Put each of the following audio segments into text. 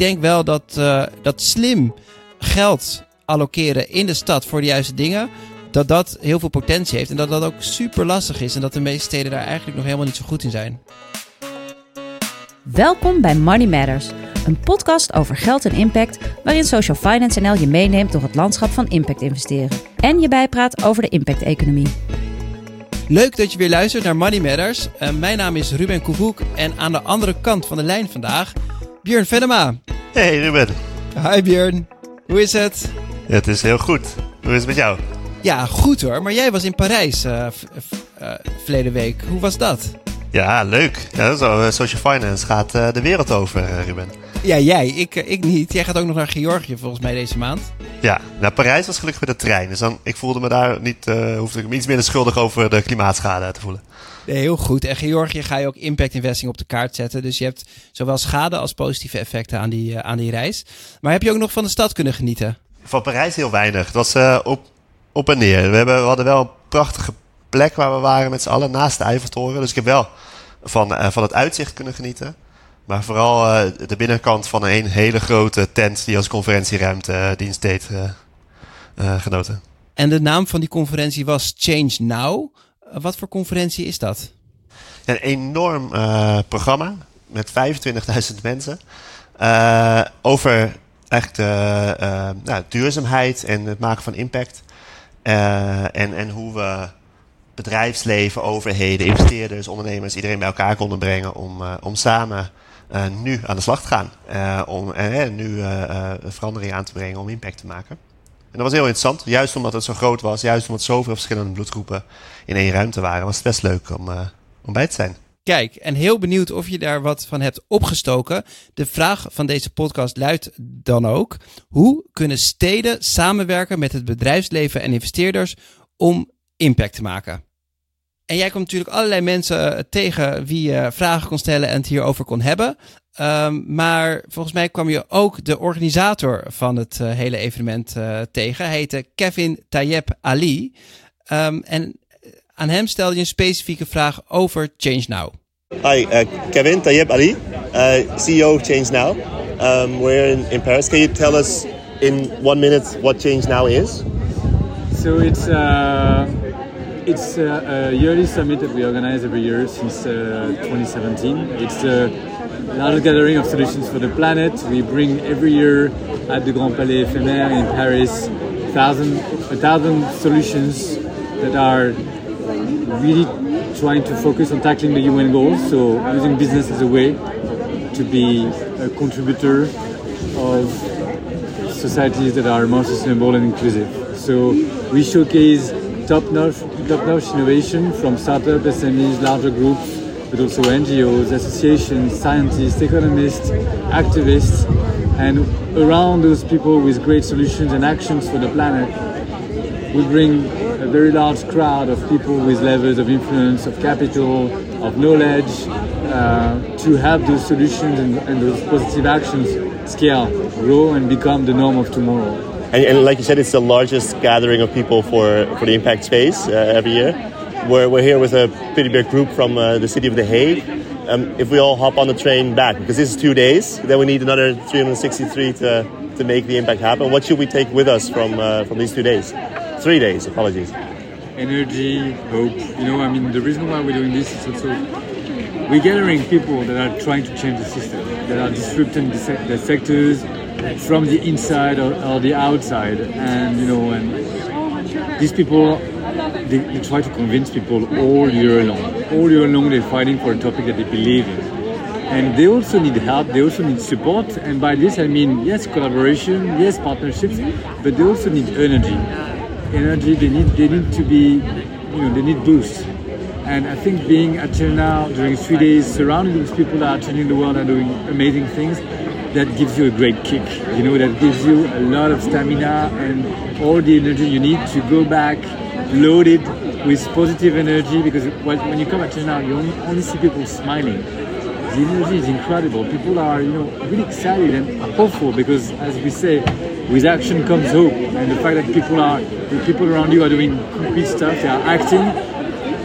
denk wel dat, uh, dat slim geld allokeren in de stad voor de juiste dingen, dat dat heel veel potentie heeft. En dat dat ook super lastig is. En dat de meeste steden daar eigenlijk nog helemaal niet zo goed in zijn. Welkom bij Money Matters, een podcast over geld en impact, waarin Social Finance NL je meeneemt door het landschap van impact investeren. En je bijpraat over de impact-economie. Leuk dat je weer luistert naar Money Matters. Uh, mijn naam is Ruben Koevoek en aan de andere kant van de lijn vandaag Björn Venema. Hey Ruben. Hi Björn, hoe is het? het is heel goed. Hoe is het met jou? Ja, goed hoor. Maar jij was in Parijs uh, verleden week. Hoe was dat? Ja, leuk. Ja, zo, Social Finance gaat de wereld over, Ruben. Ja, jij. Ik, ik niet. Jij gaat ook nog naar Georgië volgens mij deze maand. Ja, naar Parijs was gelukkig met de trein. Dus dan, ik voelde me daar niet, uh, hoefde ik me iets minder schuldig over de klimaatschade te voelen. Nee, heel goed. En Georgië ga je ook impact investing op de kaart zetten. Dus je hebt zowel schade als positieve effecten aan die, uh, aan die reis. Maar heb je ook nog van de stad kunnen genieten? Van Parijs heel weinig. Het was uh, op, op en neer. We, hebben, we hadden wel een prachtige plek waar we waren met z'n allen naast de Eiffeltoren. Dus ik heb wel van, van het uitzicht kunnen genieten. Maar vooral uh, de binnenkant van een hele grote tent die als conferentieruimte uh, dienst deed uh, genoten. En de naam van die conferentie was Change Now. wat voor conferentie is dat? een enorm programma met 25.000 mensen. over eigenlijk de nou, duurzaamheid en het maken van impact. en, en hoe we bedrijfsleven, overheden, investeerders, ondernemers, iedereen bij elkaar konden brengen om, om samen uh, nu aan de slag te gaan. Uh, om nu verandering aan te brengen om impact te maken. En dat was heel interessant. Juist omdat het zo groot was, juist omdat zoveel verschillende bloedgroepen in één ruimte waren, was het best leuk om, om bij te zijn. Kijk, en heel benieuwd of je daar wat van hebt opgestoken. De vraag van deze podcast luidt dan ook: hoe kunnen steden samenwerken met het bedrijfsleven en investeerders om impact te maken? En jij komt natuurlijk allerlei mensen eh, tegen wie je vragen kon stellen en het hierover kon hebben. Um, maar volgens mij kwam je ook de organisator van het uh, hele evenement uh, tegen. Hij heette Kevin Tayeb Ali. Um, en aan hem stelde je een specifieke vraag over Change Now. Hi, uh, Kevin Tayeb Ali, CEO of Change Now. Um, we're in, in Paris. Can you tell us in one minute what Change Now is? So it's It's a, a, yearly summit that we organize every year since uh, 2017. It's the largest gathering of solutions for the planet. We bring every year at the Grand Palais Éphémère in Paris thousand, a thousand solutions that are really trying to focus on tackling the UN goals. So using business as a way to be a contributor of societies that are more sustainable and inclusive. So we showcase top-notch innovation from startups, SMEs, larger groups, but also NGOs, associations, scientists, economists, activists, and around those people with great solutions and actions for the planet, we bring a very large crowd of people with levels of influence, of capital, of knowledge, uh, to have those solutions and, and those positive actions scale, grow, and become the norm of tomorrow. And, and, like you said, it's the largest gathering of people for, for the impact space uh, every year. We're, we're here with a pretty big group from uh, the city of The Hague. Um, if we all hop on the train back, because this is two days, then we need another 363 to, to make the impact happen. What should we take with us from, uh, from these two days? Three days, apologies. Energy, hope. You know, I mean, the reason why we're doing this is also we're gathering people that are trying to change the system, that are disrupting the, se- the sectors, from the inside or, or, the outside. And you know, and these people, they, they, try to convince people all year long. All year long, they're fighting for a topic that they believe in. And they also need help, they also need support. And by this, I mean, yes, collaboration, yes, partnerships, but they also need energy. Energy, they need, they need to be, you know, they need boost. And I think being at now during three days, surrounded with people that are changing the world and doing amazing things, that gives you a great kick. You know, that gives you a lot of stamina and all the energy you need to go back loaded with positive energy because when you come at China, you only, see people smiling. The energy is incredible. People are, you know, really excited and hopeful because, as we say, with action comes hope. And the fact that people are, the people around you are doing concrete stuff, they are acting,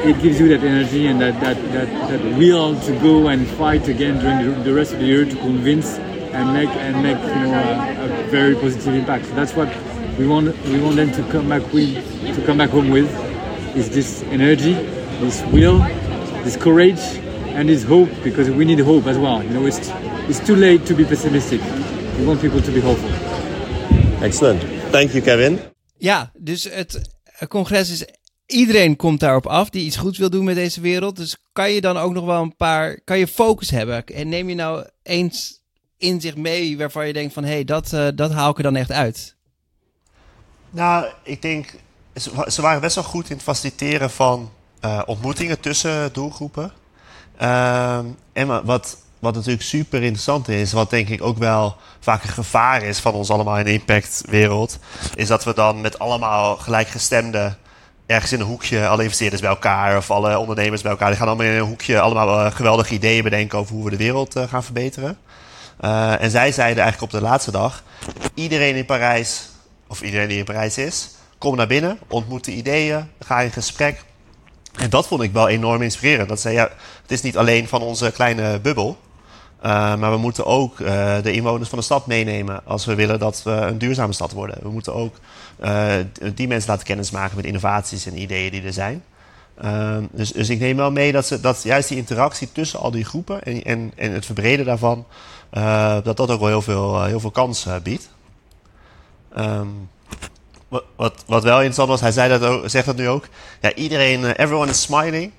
it gives you that energy and that, that, that, that will to go and fight again during the rest of the year to convince and make and make you know a, a very positive impact. So that's what we want we want them to come back with to come back home with is this energy, this will, this courage, and this hope because we need hope as well. You know, it's it's too late to be pessimistic. We want people to be hopeful. Excellent. Thank you, Kevin. Ja, dus het congres is. Iedereen komt daarop af die iets goeds wil doen met deze wereld. Dus kan je dan ook nog wel een paar. Kan je focus hebben? En neem je nou eens inzicht mee waarvan je denkt van hé, hey, dat, uh, dat haal ik er dan echt uit? Nou, ik denk. Ze, waren best wel goed in het faciliteren van uh, ontmoetingen tussen doelgroepen. Uh, en wat, wat natuurlijk super interessant is, wat denk ik ook wel vaak een gevaar is van ons allemaal in de impactwereld, is dat we dan met allemaal gelijkgestemden ergens in een hoekje, alle investeerders bij elkaar of alle ondernemers bij elkaar, die gaan allemaal in een hoekje allemaal geweldige ideeën bedenken over hoe we de wereld gaan verbeteren. Uh, en zij zeiden eigenlijk op de laatste dag, iedereen in Parijs, of iedereen die in Parijs is, kom naar binnen, ontmoet de ideeën, ga in gesprek. En dat vond ik wel enorm inspirerend. Dat zei, ja, het is niet alleen van onze kleine bubbel. Uh, maar we moeten ook uh, de inwoners van de stad meenemen als we willen dat we een duurzame stad worden. We moeten ook die mensen laten kennismaken met innovaties en ideeën die er zijn. Dus, dus ik neem wel mee dat, ze, dat juist die interactie tussen al die groepen en, en, en het verbreden daarvan, dat dat ook wel heel veel, heel veel kans biedt. Um, wat, wat, wel interessant was, hij zei dat zegt dat nu ook. Ja, iedereen, everyone is smiling.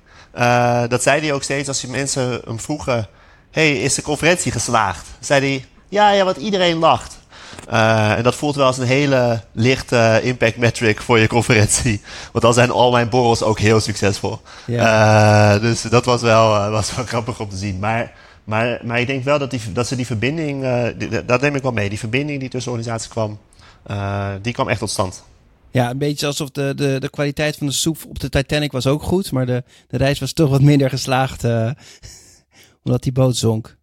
dat zei hij ook steeds als die mensen hem vroegen hey, is de conferentie geslaagd? Zei hij, ja, ja, want iedereen lacht. Uh, en dat voelt wel als een hele lichte impact metric voor je conferentie. Want dan zijn al mijn borrels ook heel succesvol. Ja. Uh, dus dat was wel, was wel grappig om te zien. Maar, maar, maar ik denk wel dat, die, dat ze die verbinding, die, dat neem ik wel mee, die verbinding die tussen organisaties kwam, die kwam echt tot stand. Ja, een beetje alsof de, de, de kwaliteit van de soep op de Titanic was ook goed, maar de, de reis was toch wat minder geslaagd omdat die boot zonk.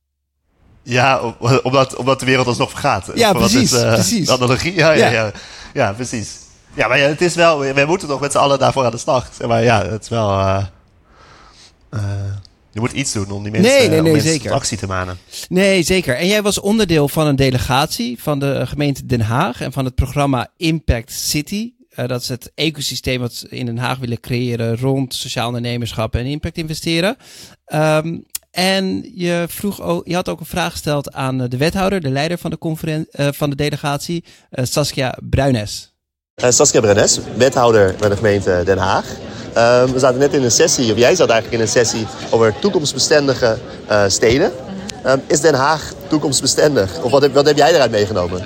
Ja, omdat, omdat de wereld alsnog vergaat. Ja, precies, is, uh, precies. Analogie, ja, ja. Ja, ja, precies. Ja, maar ja, het is wel, we moeten toch met z'n allen daarvoor aan de slag. Maar ja, het is wel... Uh, uh, je moet iets doen om die mensen, nee, nee, nee, zeker. actie te manen. Nee, zeker. En jij was onderdeel van een delegatie van de gemeente Den Haag en van het programma Impact City. Uh, dat is het ecosysteem wat we in Den Haag willen creëren rond sociaal ondernemerschap en impact investeren. Um, en je, vroeg ook, je had ook een vraag gesteld aan eh, de wethouder, de leider van de, conferen uh, van de delegatie, uh, Saskia Bruines. Saskia Bruines, wethouder bij de gemeente Den Haag. Ehm, we zaten net in een sessie, of jij zat eigenlijk in een sessie over toekomstbestendige steden. Um, is Den Haag toekomstbestendig? Of wat heb, wat heb jij eruit meegenomen?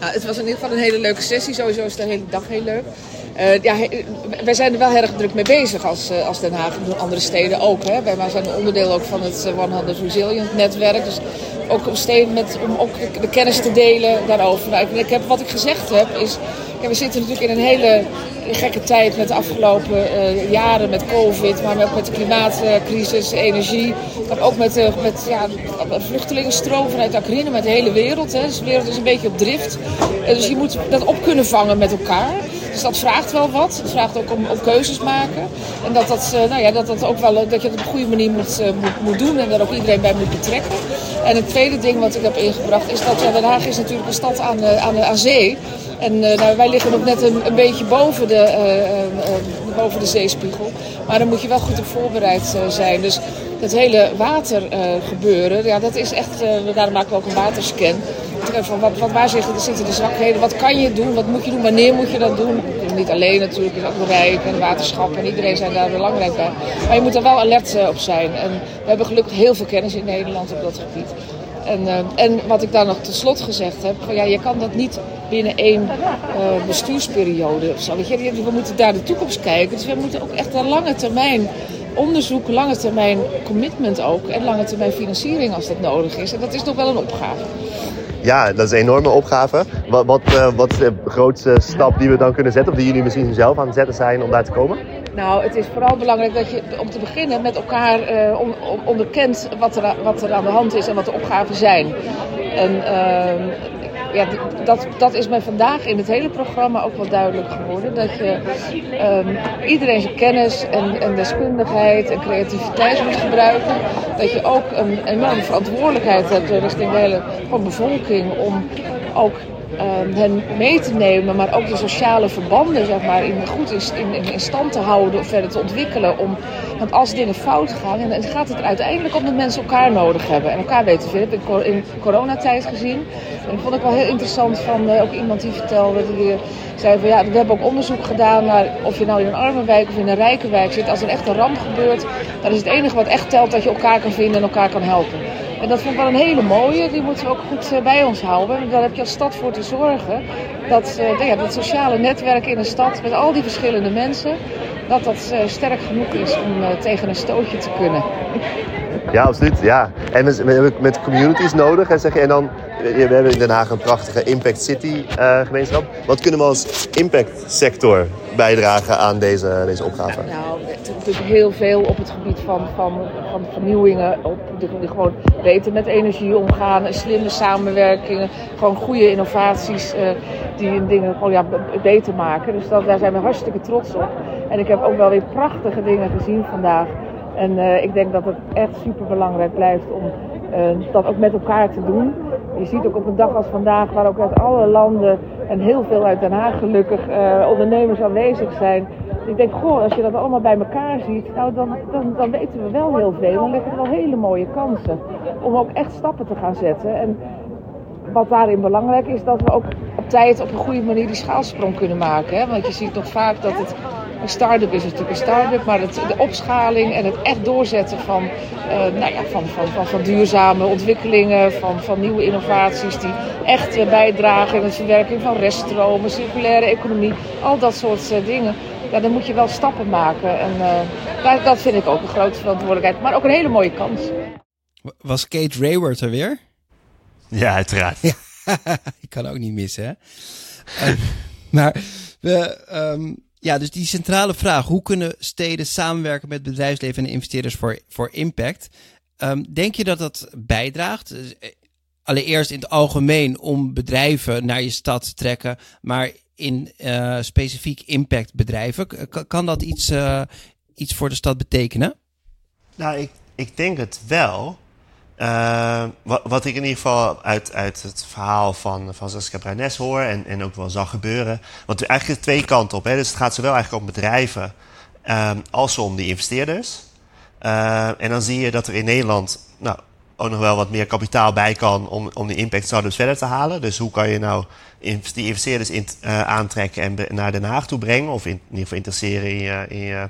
Nou, het was in ieder geval een hele leuke sessie. Sowieso is de hele dag heel leuk. Uh, ja, wij zijn er wel erg druk mee bezig als, uh, als Den Haag en andere steden ook. Hè. Wij zijn onderdeel ook van het uh, 100 Resilient netwerk. Dus ook om, steden met, om ook de kennis te delen daarover. Nou, ik, heb, wat ik gezegd heb is, we zitten natuurlijk in een hele gekke tijd met de afgelopen jaren met covid, maar ook met de klimaatcrisis, energie. Maar ook met, met ja, vluchtelingenstroom vanuit Oekraïne, met de hele wereld. Hè. Dus de wereld is een beetje op drift. Dus je moet dat op kunnen vangen met elkaar. Dus dat vraagt wel wat. Het vraagt ook om, om keuzes maken. En dat dat, uh, nou ja, dat, dat, ook wel, dat je het op een goede manier moet, uh, moet, moet doen en daar ook iedereen bij moet betrekken. En het tweede ding wat ik heb ingebracht is dat ja, Den Haag is natuurlijk een stad aan, aan, aan zee. En nou, wij liggen nog net een, een beetje boven de, boven de zeespiegel. Maar daar moet je wel goed op voorbereid zijn. Dus het hele watergebeuren, ja, dat is echt, daarom maken we ook een waterscan. Van wat, wat, waar zitten de zwakheden? Wat kan je doen? Wat moet je doen? Wanneer moet je dat doen? Niet alleen natuurlijk, is ook Rijk en waterschap en iedereen zijn daar belangrijk bij. Maar je moet er wel alert op zijn. En we hebben gelukkig heel veel kennis in Nederland op dat gebied. En, en wat ik daar nog tot slot gezegd heb, ja, je kan dat niet binnen één bestuursperiode we moeten daar de toekomst kijken. Dus we moeten ook echt een lange termijn onderzoek, lange termijn commitment ook en lange termijn financiering als dat nodig is. En dat is nog wel een opgave. Ja, dat is een enorme opgave. Wat, wat, uh, wat is de grootste stap die we dan kunnen zetten? Of die jullie misschien zelf aan het zetten zijn om daar te komen? Nou, het is vooral belangrijk dat je om te beginnen met elkaar uh, on, on, onderkent wat er, wat er aan de hand is en wat de opgaven zijn. En uh, ja, dat, dat is mij vandaag in het hele programma ook wel duidelijk geworden. Dat je um, iedereen zijn kennis en, en deskundigheid en creativiteit moet gebruiken. Dat je ook een enorme verantwoordelijkheid hebt richting de hele bevolking om ook um, hen mee te nemen, maar ook de sociale verbanden zeg maar, in, goed in, in, stand te houden verder te ontwikkelen. Om, want als dingen fout gaan, dan gaat het uiteindelijk om dat mensen elkaar nodig hebben en elkaar weten vinden. Dat heb in coronatijd gezien. En dat vond ik wel heel interessant van uh, ook iemand die vertelde, die zei van ja, we hebben ook onderzoek gedaan naar of je nou in een arme wijk of in een rijke wijk zit. Als er echt een ramp gebeurt, dan is het enige wat echt telt dat je elkaar kan vinden en elkaar kan helpen. En dat vond ik wel een hele mooie. Die moeten we ook goed eh, bij ons houden. Daar heb je als stad voor te zorgen. Dat, uh, ja, dat sociale netwerk in een stad met al die verschillende mensen. Dat dat uh, sterk genoeg is om tegen een stootje te kunnen. Ja, absoluut. Ja. En we, hebben met communities nodig. Hè, zeg je. En dan, we hebben in Den Haag een prachtige Impact City gemeenschap. Wat kunnen we als impact sector bijdragen aan deze, deze opgave? Nou, natuurlijk heel veel op het gebied van, van, van vernieuwingen. Op de, gewoon beter met energie omgaan, slimme samenwerkingen. Gewoon goede innovaties uh, die dingen gewoon ja, beter maken. Dus daar zijn we hartstikke trots op. En ik heb ook wel weer prachtige dingen gezien vandaag. En ik denk dat het echt super belangrijk blijft om dat ook met elkaar te doen. Je ziet ook op een dag als vandaag, waar ook uit alle landen en heel veel uit Den Haag gelukkig uh, ondernemers aanwezig zijn. Ik denk, goh, als je dat allemaal bij elkaar ziet, nou, dan, dan, dan weten we wel heel veel. Dan liggen er wel hele mooie kansen om ook echt stappen te gaan zetten. En wat daarin belangrijk is, dat we ook op tijd op een goede manier die schaalsprong kunnen maken. Hè? Want je ziet toch vaak dat het een start-up is natuurlijk een start-up, maar het, de opschaling en het echt doorzetten van, uh, nou ja, van, van, van, van, duurzame ontwikkelingen, van, van nieuwe innovaties die echt uh, bijdragen in de verwerking van reststromen, circulaire economie, al dat soort uh, dingen. Ja, dan moet je wel stappen maken. En dat, dat vind ik ook een grote verantwoordelijkheid, maar ook een hele mooie kans. Was Kate Rayward er weer? Ja, uiteraard. Ja, ik kan ook niet missen, hè? maar we, um, ja, dus die centrale vraag: hoe kunnen steden samenwerken met bedrijfsleven en investeerders voor, voor impact? Um, denk je dat dat bijdraagt? Dus, eh, allereerst in het algemeen om bedrijven naar je stad te trekken, maar in uh, specifiek impactbedrijven. Kan dat iets, uh, iets voor de stad betekenen? Nou, ik, ik denk het wel. Uh, wat, wat, ik in ieder geval uit, uit het verhaal van, Saskia Bruines hoor en, en ook wel zag gebeuren. Want eigenlijk twee kanten op. Hè. Dus het gaat zowel eigenlijk om bedrijven um, als om die investeerders. Uh, en dan zie je dat er in Nederland nou, ook nog wel wat meer kapitaal bij kan om, om die impact startups verder te halen. Dus hoe kan je nou die investeerders in, aantrekken en naar Den Haag toe brengen? Of in, ieder geval interesseren in in je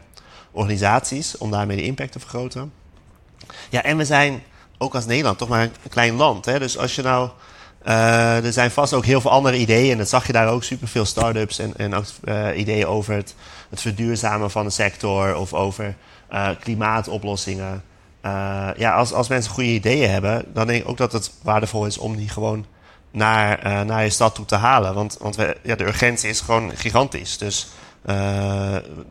organisaties om daarmee de impact te vergroten. Ja, en we zijn ook als Nederland toch maar een klein land. Hè? Dus als je nou. Uh, er zijn vast ook heel veel andere ideeën. En dat zag je daar ook superveel start-ups en, en uh, ideeën over het, het, verduurzamen van de sector of over uh, klimaatoplossingen. ja, als, als mensen goede ideeën hebben, dan denk ik ook dat het waardevol is om die gewoon naar, naar je stad toe te halen. Want, want we, ja, de urgentie is gewoon gigantisch. Dus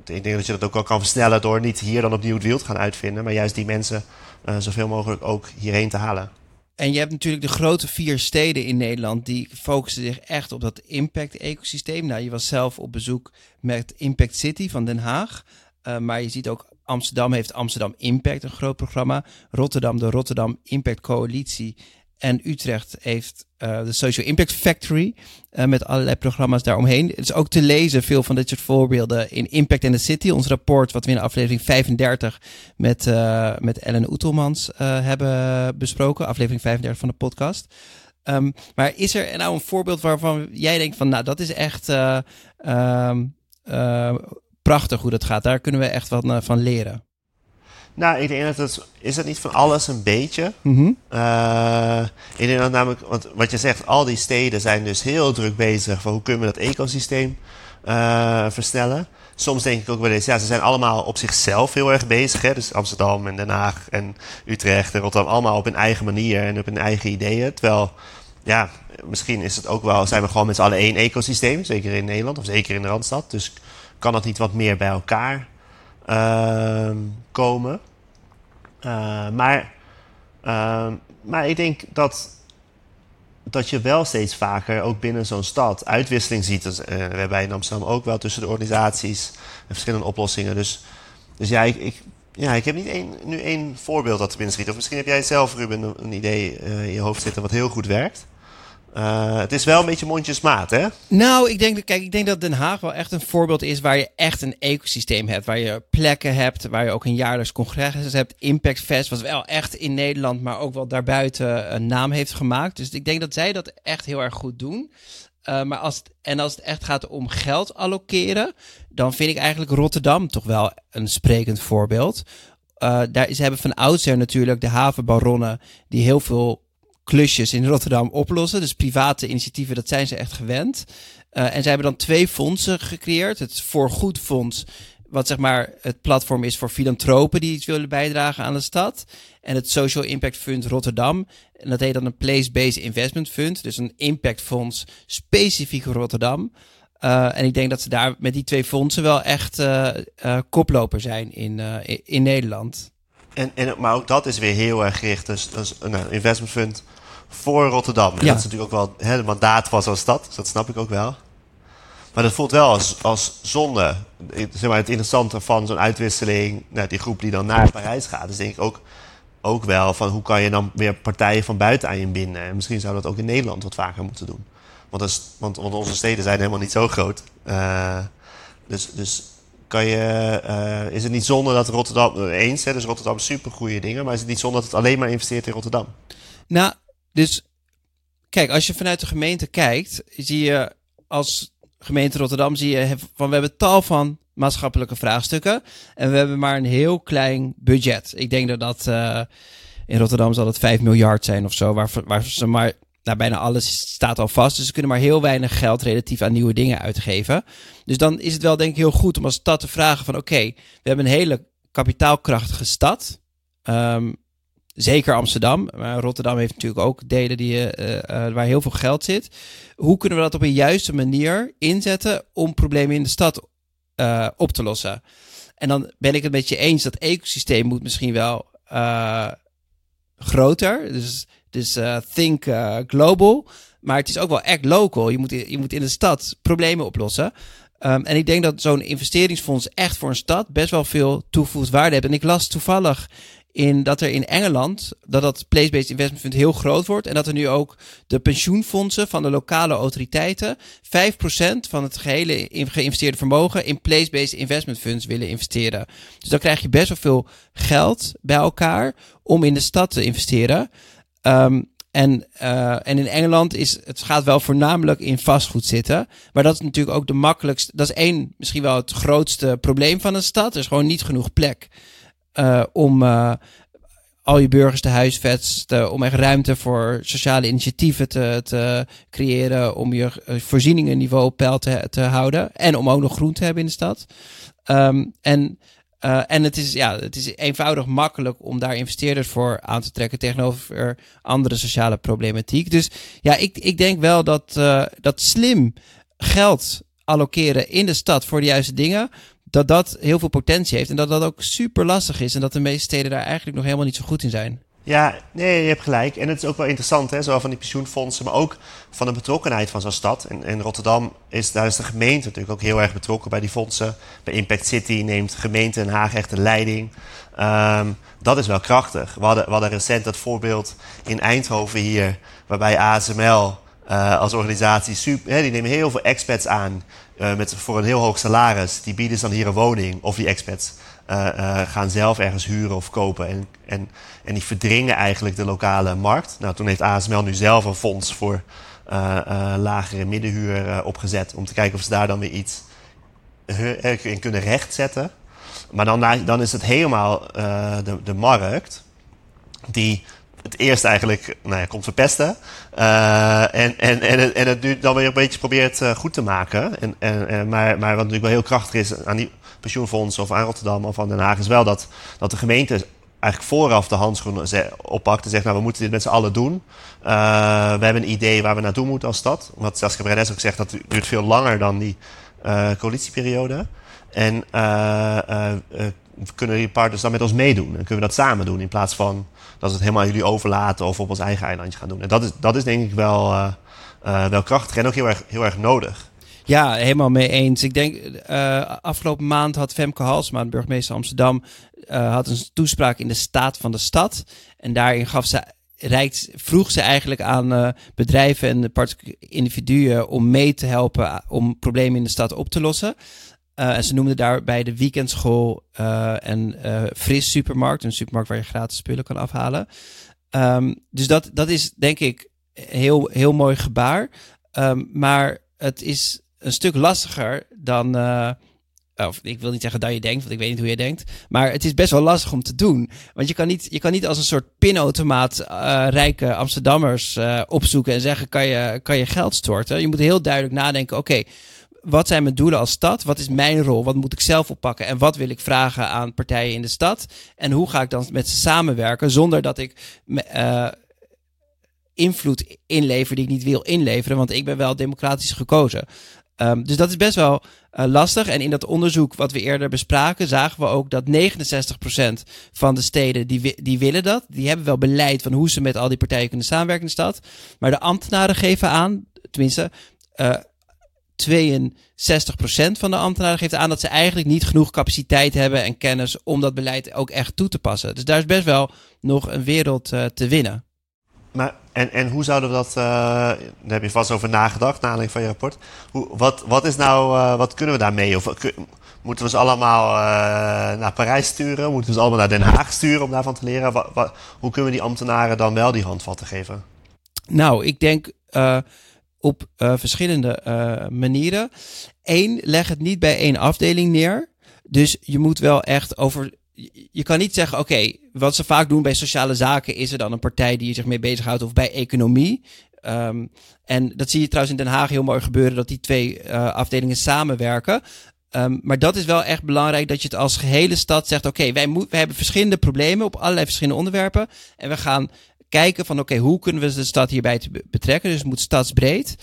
ik denk dat je dat ook wel kan versnellen door niet hier dan opnieuw het wiel te gaan uitvinden, maar juist die mensen uh, zoveel mogelijk ook hierheen te halen. En je hebt natuurlijk de grote vier steden in Nederland die focussen zich echt op dat impact-ecosysteem. Nou, je was zelf op bezoek met Impact City van Den Haag. Uh, maar je ziet ook Amsterdam heeft Amsterdam Impact, een groot programma. Rotterdam, de Rotterdam Impact Coalitie. En Utrecht heeft uh, de Social Impact Factory uh, met allerlei programma's daaromheen. Het is ook te lezen veel van dit soort voorbeelden in Impact in the City. Ons rapport wat we in aflevering 35 met, uh, met Ellen Oetelmans hebben besproken. Aflevering 35 van de podcast. Um, maar is er nou een voorbeeld waarvan jij denkt van nou dat is echt um, prachtig hoe dat gaat. Daar kunnen we echt wat van leren. Nou, ik denk dat het... Is het niet van alles een beetje? Mm -hmm. uh, ik denk dat namelijk... Want wat je zegt, al die steden zijn dus heel druk bezig... van hoe kunnen we dat ecosysteem uh, versnellen. Soms denk ik ook wel eens... Ja, ze zijn allemaal op zichzelf heel erg bezig. Hè? Dus Amsterdam en Den Haag en Utrecht en Rotterdam... allemaal op hun eigen manier en op hun eigen ideeën. Terwijl... Ja, misschien is het ook wel... zijn we gewoon met z'n allen één ecosysteem. Zeker in Nederland of zeker in de Randstad. Dus kan dat niet wat meer bij elkaar uh, komen. Uh, maar, uh, maar ik denk dat dat je wel steeds vaker ook binnen zo'n stad uitwisseling ziet. Dus, we hebben in Amsterdam ook wel tussen de organisaties en verschillende oplossingen. Dus, dus ja, ik, ja, ik heb niet één, nu één voorbeeld dat te binnen schiet. Of misschien heb jij zelf, Ruben, een, idee uh, in je hoofd zitten wat heel goed werkt. Uh, het is wel een beetje mondjesmaat, hè? Nou, ik denk, kijk, ik denk dat Den Haag wel echt een voorbeeld is waar je echt een ecosysteem hebt. Waar je plekken hebt, waar je ook een jaarlijks congres hebt. Impact Fest, wat wel echt in Nederland, maar ook wel daarbuiten een naam heeft gemaakt. Dus ik denk dat zij dat echt heel erg goed doen. Uh, maar als het, en als het echt gaat om geld allokeren, dan vind ik eigenlijk Rotterdam toch wel een sprekend voorbeeld. Uh, daar, ze hebben van oudsher natuurlijk de havenbaronnen die heel veel klusjes in Rotterdam oplossen. Dus private initiatieven, dat zijn ze echt gewend. Uh, en ze hebben dan twee fondsen gecreëerd. Het Voorgoedfonds, wat zeg maar het platform is voor filantropen die iets willen bijdragen aan de stad. En het Social Impact Fund Rotterdam. En dat heet dan een Place-Based Investment Fund. Dus een impactfonds specifiek voor Rotterdam. Uh, en ik denk dat ze daar met die twee fondsen wel echt uh, koploper zijn in, in Nederland. En, en, maar ook dat is weer heel erg gericht. Dus, dus een investment fund voor Rotterdam. En ja. dat is natuurlijk ook wel hè, het mandaat was als stad. Dus dat snap ik ook wel. Maar dat voelt wel als, als zonde. Zeg maar, het interessante van zo'n uitwisseling, nou, die groep die dan naar Parijs gaat, is denk ik ook, ook wel van hoe kan je dan weer partijen van buiten aan je binden. En misschien zou dat ook in Nederland wat vaker moeten doen. Want, want, want onze steden zijn helemaal niet zo groot. Uh, dus, dus je, uh, is het niet zonde dat Rotterdam, eens, hè, dus Rotterdam super goede dingen, maar is het niet zonde dat het alleen maar investeert in Rotterdam? Nou, dus kijk, als je vanuit de gemeente kijkt, zie je als gemeente Rotterdam, zie je van we hebben tal van maatschappelijke vraagstukken en we hebben maar een heel klein budget. Ik denk dat dat uh, in Rotterdam zal het 5 miljard zijn of zo, waar, waar ze maar nou, bijna alles staat al vast. Dus ze kunnen maar heel weinig geld relatief aan nieuwe dingen uitgeven. Dus dan is het wel denk ik heel goed om als stad te vragen van oké, we hebben een hele kapitaalkrachtige stad. Um, zeker Amsterdam. Maar Rotterdam heeft natuurlijk ook delen die, uh, uh, waar heel veel geld zit. Hoe kunnen we dat op een juiste manier inzetten om problemen in de stad op te lossen? En dan ben ik het met je eens dat ecosysteem moet misschien wel groter. Dus dus think uh, global. Maar het is ook wel echt local. Je moet, in, je moet in de stad problemen oplossen. Um, en ik denk dat zo'n investeringsfonds echt voor een stad best wel veel toegevoegd waarde heeft. En ik las toevallig in dat er in Engeland dat dat place-based investment fund heel groot wordt en dat er nu ook de pensioenfondsen van de lokale autoriteiten 5% van het gehele geïnvesteerde vermogen in place-based investment funds willen investeren. Dus dan krijg je best wel veel geld bij elkaar om in de stad te investeren. Um, en, uh, en in Engeland is het gaat wel voornamelijk in vastgoed zitten. Maar dat is natuurlijk ook de makkelijkste. Dat is één, misschien wel het grootste probleem van een stad. Er is gewoon niet genoeg plek uh, om uh, al je burgers te huisvesten. Om echt ruimte voor sociale initiatieven te, te creëren. Om je voorzieningenniveau op peil te, houden. En om ook nog groen te hebben in de stad. Um, en uh, en het is, ja, het is eenvoudig makkelijk om daar investeerders voor aan te trekken tegenover andere sociale problematiek. Dus ja, ik, ik denk wel dat, uh, dat slim geld allokeren in de stad voor de juiste dingen, dat dat heel veel potentie heeft. En dat dat ook super lastig is. En dat de meeste steden daar eigenlijk nog helemaal niet zo goed in zijn. Ja, nee, je hebt gelijk. En het is ook wel interessant, hè, zowel van die pensioenfondsen, maar ook van de betrokkenheid van zo'n stad. En Rotterdam is, daar is de gemeente natuurlijk ook heel erg betrokken bij die fondsen. Bij Impact City neemt gemeente Den Haag echt de leiding. Um, dat is wel krachtig. We hadden, recent dat voorbeeld in Eindhoven hier, waarbij ASML uh, als organisatie, super, hè, die nemen heel veel expats aan uh, met, voor een heel hoog salaris. Die bieden ze dan hier een woning, of die expats. Uh, uh, gaan zelf ergens huren of kopen. En, en, en die verdringen eigenlijk de lokale markt. Nou, toen heeft ASML nu zelf een fonds voor uh, lagere middenhuur opgezet. Om te kijken of ze daar dan weer iets in kunnen rechtzetten. Maar dan, dan is het helemaal de, de markt die het eerst eigenlijk nou ja, komt verpesten. Uh, en, en, en, het, en het nu dan weer een beetje probeert uh, goed te maken. En, en, maar, maar wat natuurlijk wel heel krachtig is aan die pensioenfondsen of aan Rotterdam of aan Den Haag, is wel dat, dat de gemeente eigenlijk vooraf de handschoenen oppakt en zegt, nou we moeten dit met z'n allen doen. Uh, we hebben een idee waar we naartoe moeten als stad. Wat Saskia Brenes ook zegt, dat duurt veel langer dan die coalitieperiode. En kunnen die partners dan met ons meedoen? En kunnen we dat samen doen in plaats van dat we het helemaal jullie overlaten of op ons eigen eilandje gaan doen? En dat is, dat is denk ik wel, uh, uh, wel krachtig en ook heel erg, heel erg nodig. Ja, helemaal mee eens. Ik denk, uh, afgelopen maand had Femke Halsma, de burgemeester Amsterdam, had een toespraak in de staat van de stad. En daarin gaf ze, vroeg ze eigenlijk aan bedrijven en individuen om mee te helpen om problemen in de stad op te lossen. En ze noemde daarbij de weekendschool en Fris Supermarkt, een supermarkt waar je gratis spullen kan afhalen. Um, dus dat, dat is denk ik heel, heel mooi gebaar. Um, maar het is een stuk lastiger dan. Uh, of ik wil niet zeggen dat je denkt, want ik weet niet hoe je denkt. Maar het is best wel lastig om te doen. Want je kan niet, je kan niet als een soort pinautomaat uh, rijke Amsterdammers uh, opzoeken en zeggen: kan je, kan je geld storten? Je moet heel duidelijk nadenken: oké. Wat zijn mijn doelen als stad? Wat is mijn rol? Wat moet ik zelf oppakken? En wat wil ik vragen aan partijen in de stad? En hoe ga ik dan met ze samenwerken zonder dat ik uh, invloed inlever die ik niet wil inleveren? Want ik ben wel democratisch gekozen. Um, dus dat is best wel uh, lastig. En in dat onderzoek wat we eerder bespraken, zagen we ook dat 69% van de steden die, die willen dat. Die hebben wel beleid van hoe ze met al die partijen kunnen samenwerken in de stad. Maar de ambtenaren geven aan, tenminste, 62% van de ambtenaren geeft aan dat ze eigenlijk niet genoeg capaciteit hebben en kennis om dat beleid ook echt toe te passen. Dus daar is best wel nog een wereld uh, te winnen. Maar en, en hoe zouden we dat, uh, daar heb je vast over nagedacht, naar aanleiding van je rapport. Hoe, wat, wat is nou, uh, wat kunnen we daarmee? Of moeten we ze allemaal uh, naar Parijs sturen? Moeten we ze allemaal naar Den Haag sturen om daarvan te leren? Wat, wat, hoe kunnen we die ambtenaren dan wel die handvatten geven? Nou, ik denk op verschillende manieren. Eén, leg het niet bij één afdeling neer. Dus je moet wel echt over je kan niet zeggen, oké, wat ze vaak doen bij sociale zaken, is er dan een partij die zich mee bezighoudt of bij economie. Um, en dat zie je trouwens in Den Haag heel mooi gebeuren, dat die twee uh, afdelingen samenwerken. Um, maar dat is wel echt belangrijk dat je het als gehele stad zegt: oké, wij, wij hebben verschillende problemen op allerlei verschillende onderwerpen. En we gaan kijken van oké, hoe kunnen we de stad hierbij betrekken? Dus het moet stadsbreed.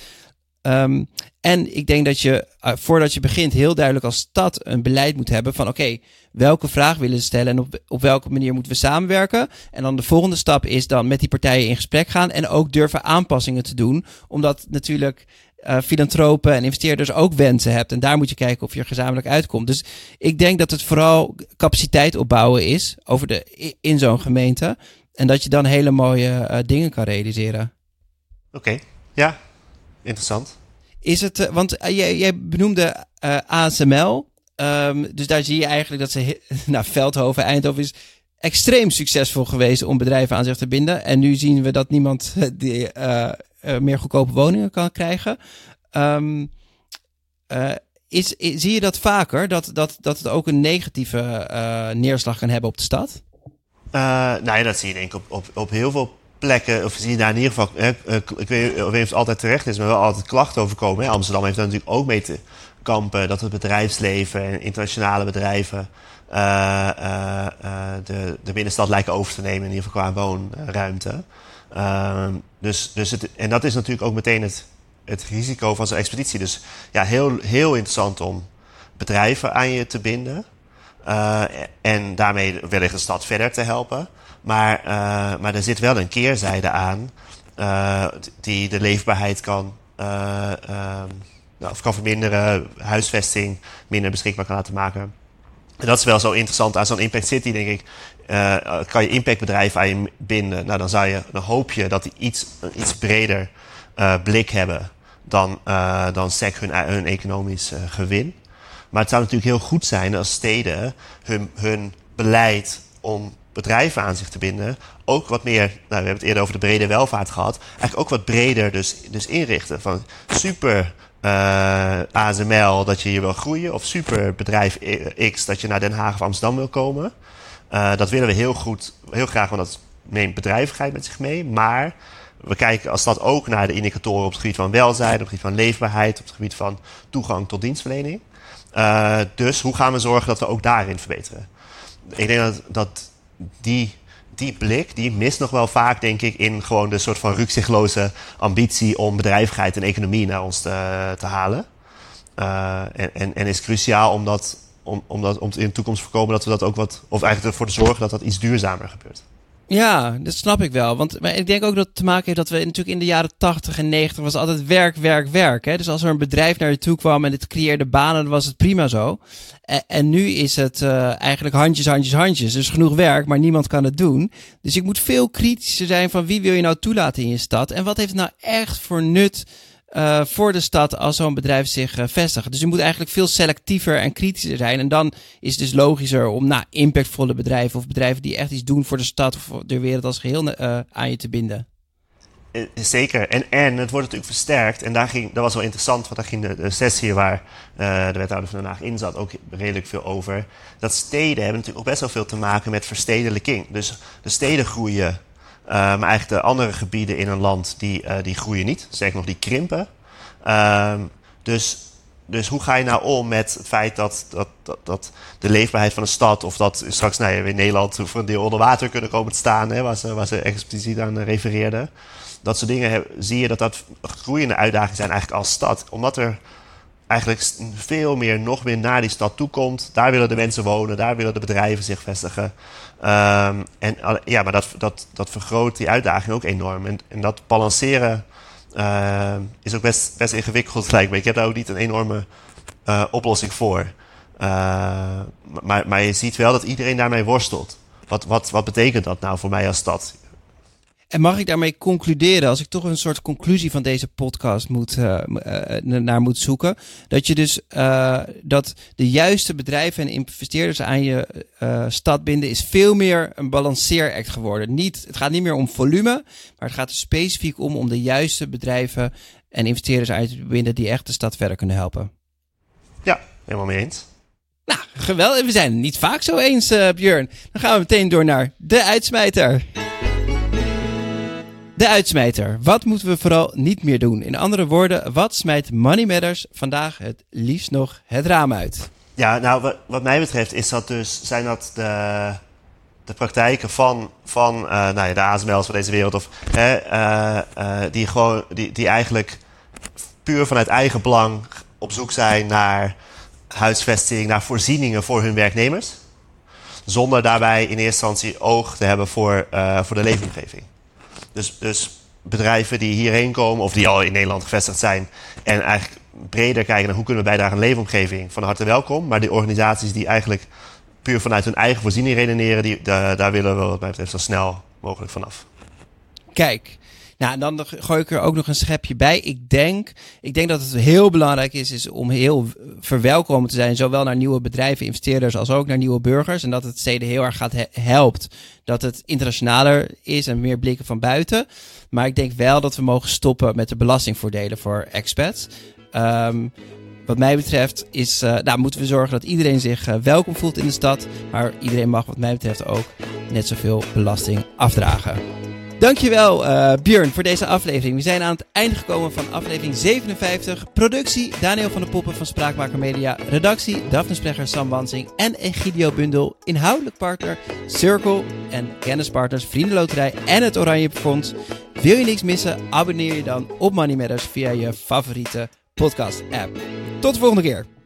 Um, en ik denk dat je, uh, voordat je begint, heel duidelijk als stad een beleid moet hebben van oké, welke vraag willen we stellen en op, op welke manier moeten we samenwerken. En dan de volgende stap is dan met die partijen in gesprek gaan en ook durven aanpassingen te doen. Omdat natuurlijk uh, filantropen en investeerders ook wensen hebt. En daar moet je kijken of je er gezamenlijk uitkomt. Dus ik denk dat het vooral capaciteit opbouwen is over de, in zo'n gemeente. En dat je dan hele mooie uh, dingen kan realiseren. Oké, okay. ja, interessant. Is het, uh, want uh, jij, jij, benoemde ASML. Um, dus daar zie je eigenlijk dat ze, nou, Veldhoven, Eindhoven is extreem succesvol geweest om bedrijven aan zich te binden. En nu zien we dat niemand die, meer goedkope woningen kan krijgen. Um, is, is, zie je dat vaker, dat, dat, dat het ook een negatieve neerslag kan hebben op de stad? Nou ja, dat zie je denk ik op, op, heel veel plekken, of zie je daar in ieder geval, hè, ik weet niet of het altijd terecht is, maar wel altijd klachten over komen. Hè. Amsterdam heeft daar natuurlijk ook mee te kampen dat het bedrijfsleven en internationale bedrijven uh, de, de binnenstad lijken over te nemen, in ieder geval qua woonruimte. Ehm, dus, dus het, en dat is natuurlijk ook meteen het, het risico van zo'n expeditie. Dus ja, heel, heel interessant om bedrijven aan je te binden. En daarmee wellicht de stad verder te helpen. Maar, uh, maar er zit wel een keerzijde aan uh, die de leefbaarheid kan, uh, uh, of kan verminderen, huisvesting minder beschikbaar kan laten maken. En dat is wel zo interessant aan zo'n Impact City, denk ik. kan je impactbedrijven aan je binden, nou, dan, zou je, dan hoop je dat die iets, een iets breder blik hebben dan, dan SEC hun, hun economisch gewin. Maar het zou natuurlijk heel goed zijn als steden hun, hun beleid om bedrijven aan zich te binden. Ook wat meer, nou, we hebben het eerder over de brede welvaart gehad. Eigenlijk ook wat breder dus, dus inrichten. Van super uh, ASML dat je hier wil groeien. Of super bedrijf X dat je naar Den Haag of Amsterdam wil komen. Uh, dat willen we heel goed, heel graag, want dat neemt bedrijvigheid met zich mee. Maar we kijken als dat ook naar de indicatoren op het gebied van welzijn, op het gebied van leefbaarheid, op het gebied van toegang tot dienstverlening. Uh, dus hoe gaan we zorgen dat we ook daarin verbeteren? Ik denk dat, dat die, die blik, die mist nog wel vaak, denk ik, in gewoon de soort van rukzichtloze ambitie om bedrijvigheid en economie naar ons te, halen. Uh, en, en, en, is cruciaal om dat om, om, dat, om in de toekomst te voorkomen dat we dat ook wat, of eigenlijk ervoor te zorgen dat dat iets duurzamer gebeurt. Ja, dat snap ik wel. Want maar ik denk ook dat het te maken heeft dat we natuurlijk in de jaren 80 en 90 was altijd werk, werk, werk. Hè? Dus als er een bedrijf naar je toe kwam en het creëerde banen, dan was het prima zo. En, en nu is het uh, eigenlijk handjes, handjes, handjes. Dus genoeg werk, maar niemand kan het doen. Dus ik moet veel kritischer zijn van wie wil je nou toelaten in je stad en wat heeft nou echt voor nut uh, voor de stad als zo'n bedrijf zich uh, vestigt. Dus je moet eigenlijk veel selectiever en kritischer zijn. En dan is het dus logischer om nou, impactvolle bedrijven of bedrijven die echt iets doen voor de stad of de wereld als geheel uh, aan je te binden. Zeker. En, en het wordt natuurlijk versterkt. En daar ging, dat was wel interessant, want daar ging de, de sessie waar de wethouder van Den Haag in zat ook redelijk veel over. Dat steden hebben natuurlijk ook best wel veel te maken met verstedelijking. Dus de steden groeien maar ehm, eigenlijk de andere gebieden in een land die, uh, die groeien niet. Zeker nog, die krimpen. Um, dus, dus hoe ga je nou om met het feit dat, dat, dat, dat de leefbaarheid van een stad... of dat straks nou in Nederland voor een deel onder water kunnen komen te staan... Hè, waar, ze, waar ze expliciet aan refereerden. Dat soort dingen zie je dat dat groeiende uitdagingen zijn eigenlijk als stad. Omdat er eigenlijk veel meer, nog meer naar die stad toe komt. Daar willen de mensen wonen, daar willen de bedrijven zich vestigen. Um, en ja, maar dat, dat, dat vergroot die uitdaging ook enorm. En, en dat balanceren uh, is ook best, ingewikkeld, lijkt me. Ik heb daar ook niet een enorme uh, oplossing voor. Uh, maar, maar je ziet wel dat iedereen daarmee worstelt. Wat, wat, wat betekent dat nou voor mij als stad? En mag ik daarmee concluderen, als ik toch een soort conclusie van deze podcast moet, uh, uh, naar moet zoeken, dat je dus uh, dat de juiste bedrijven en investeerders aan je stad binden, is veel meer een balanceeract geworden. Niet, het gaat niet meer om volume, maar het gaat er specifiek om om de juiste bedrijven en investeerders aan je te binden die echt de stad verder kunnen helpen. Ja, helemaal mee eens. Nou, geweldig. We zijn het niet vaak zo eens, Björn. Dan gaan we meteen door naar de uitsmijter. De uitsmijter. Wat moeten we vooral niet meer doen? In andere woorden, wat smijt Money Matters vandaag het liefst nog het raam uit? Ja, nou, wat, mij betreft is dat dus, zijn dat de, de praktijken van, van uh, nou ja, de ASML's van deze wereld, of, hè, uh, uh, die, gewoon, die, die eigenlijk puur vanuit eigen belang op zoek zijn naar huisvesting, naar voorzieningen voor hun werknemers. Zonder daarbij in eerste instantie oog te hebben voor, voor de leefomgeving. Dus, dus bedrijven die hierheen komen of die al in Nederland gevestigd zijn en eigenlijk breder kijken naar hoe kunnen we bijdragen aan leefomgeving, van harte welkom. Maar die organisaties die eigenlijk puur vanuit hun eigen voorziening redeneren, die, daar, daar willen we wat mij betreft zo snel mogelijk vanaf. Kijk, nou, dan gooi ik er ook nog een schepje bij. Ik denk, ik denk dat het heel belangrijk is, is om heel verwelkomend te zijn, zowel naar nieuwe bedrijven, investeerders, als ook naar nieuwe burgers. En dat het steden heel erg gaat helpt. Dat het internationaler is en meer blikken van buiten. Maar ik denk wel dat we mogen stoppen met de belastingvoordelen voor expats. Um, wat mij betreft is, uh, moeten we zorgen dat iedereen zich uh, welkom voelt in de stad. Maar iedereen mag wat mij betreft ook net zoveel belasting afdragen. Dankjewel uh, Björn voor deze aflevering. We zijn aan het einde gekomen van aflevering 57. Productie Daniel van der Poppen van Spraakmaker Media. Redactie Daphne Sprecher, Sam Wansing en Egidio Bundel. Inhoudelijk partner Circle en kennispartners Vriendenloterij en het Oranje Fonds. Wil je niks missen? Abonneer je dan op Money Matters via je favoriete podcast app. Tot de volgende keer.